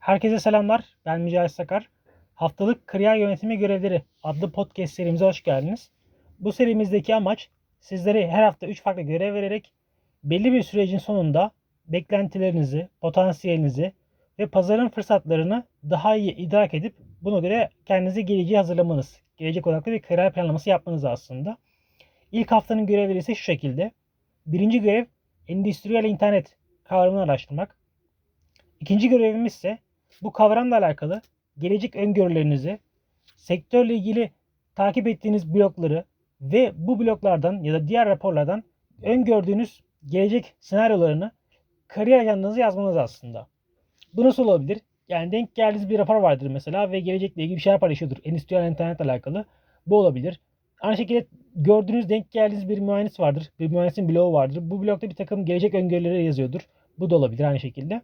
Herkese selamlar. Ben Mücahit Sakar. Haftalık Kariyer Yönetimi Görevleri adlı podcast serimize hoş geldiniz. Bu serimizdeki amaç sizlere her hafta 3 farklı görev vererek belli bir sürecin sonunda beklentilerinizi, potansiyelinizi ve pazarın fırsatlarını daha iyi idrak edip buna göre kendinizi geleceğe hazırlamanız, gelecek odaklı bir kariyer planlaması yapmanız aslında. İlk haftanın görevleri ise şu şekilde. Birinci görev endüstriyel internet kavramını araştırmak. İkinci görevimiz ise bu kavramla alakalı gelecek öngörülerinizi, sektörle ilgili takip ettiğiniz blokları ve bu bloklardan ya da diğer raporlardan öngördüğünüz gelecek senaryolarını kariyer ajandanıza yazmanız aslında. Bu nasıl olabilir? Yani denk geldiğiniz bir rapor vardır mesela ve gelecekle ilgili bir şeyler paylaşıyordur. Endüstriyel internetle alakalı. Bu olabilir. Aynı şekilde gördüğünüz denk geldiğiniz bir mühendis vardır. Bir mühendisin bloğu vardır. Bu blokta bir takım gelecek öngörüleri yazıyordur. Bu da olabilir aynı şekilde.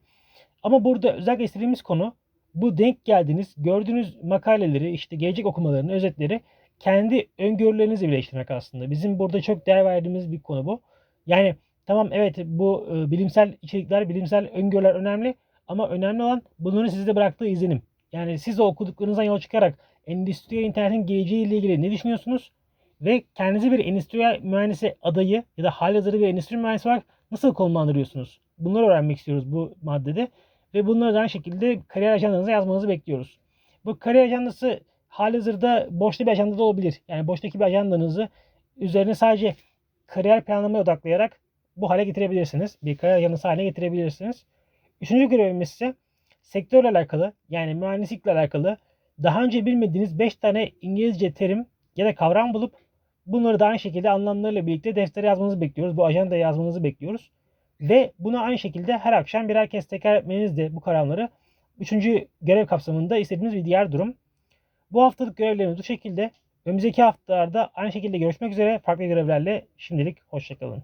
Ama burada özellikle istediğimiz konu bu denk geldiğiniz, gördüğünüz makaleleri, işte gelecek okumalarını, özetleri kendi öngörülerinizle birleştirmek aslında. Bizim burada çok değer verdiğimiz bir konu bu. Yani tamam evet bu e, bilimsel içerikler, bilimsel öngörüler önemli ama önemli olan bunların sizde bıraktığı izlenim. Yani siz o okuduklarınızdan yola çıkarak endüstriyel internetin geleceğiyle ilgili ne düşünüyorsunuz? Ve kendinizi bir endüstriyel mühendisi adayı ya da halihazırda bir endüstri mühendisi olarak nasıl konumlandırıyorsunuz? Bunları öğrenmek istiyoruz bu maddede. Ve bunları da aynı şekilde kariyer ajandanıza yazmanızı bekliyoruz. Bu kariyer ajandası halihazırda boşta bir ajanda da olabilir. Yani boştaki bir ajandanızı üzerine sadece kariyer planlamaya odaklayarak bu hale getirebilirsiniz. Bir kariyer ajandası haline getirebilirsiniz. Üçüncü görevimiz ise sektörle alakalı yani mühendislikle alakalı daha önce bilmediğiniz 5 tane İngilizce terim ya da kavram bulup bunları da aynı şekilde anlamlarıyla birlikte deftere yazmanızı bekliyoruz. Bu ajandaya yazmanızı bekliyoruz. Ve bunu aynı şekilde her akşam birer kez tekrar etmeniz de bu kavramları üçüncü görev kapsamında istediğiniz bir diğer durum. Bu haftalık görevlerimiz bu şekilde. Önümüzdeki haftalarda aynı şekilde görüşmek üzere farklı görevlerle şimdilik hoşçakalın.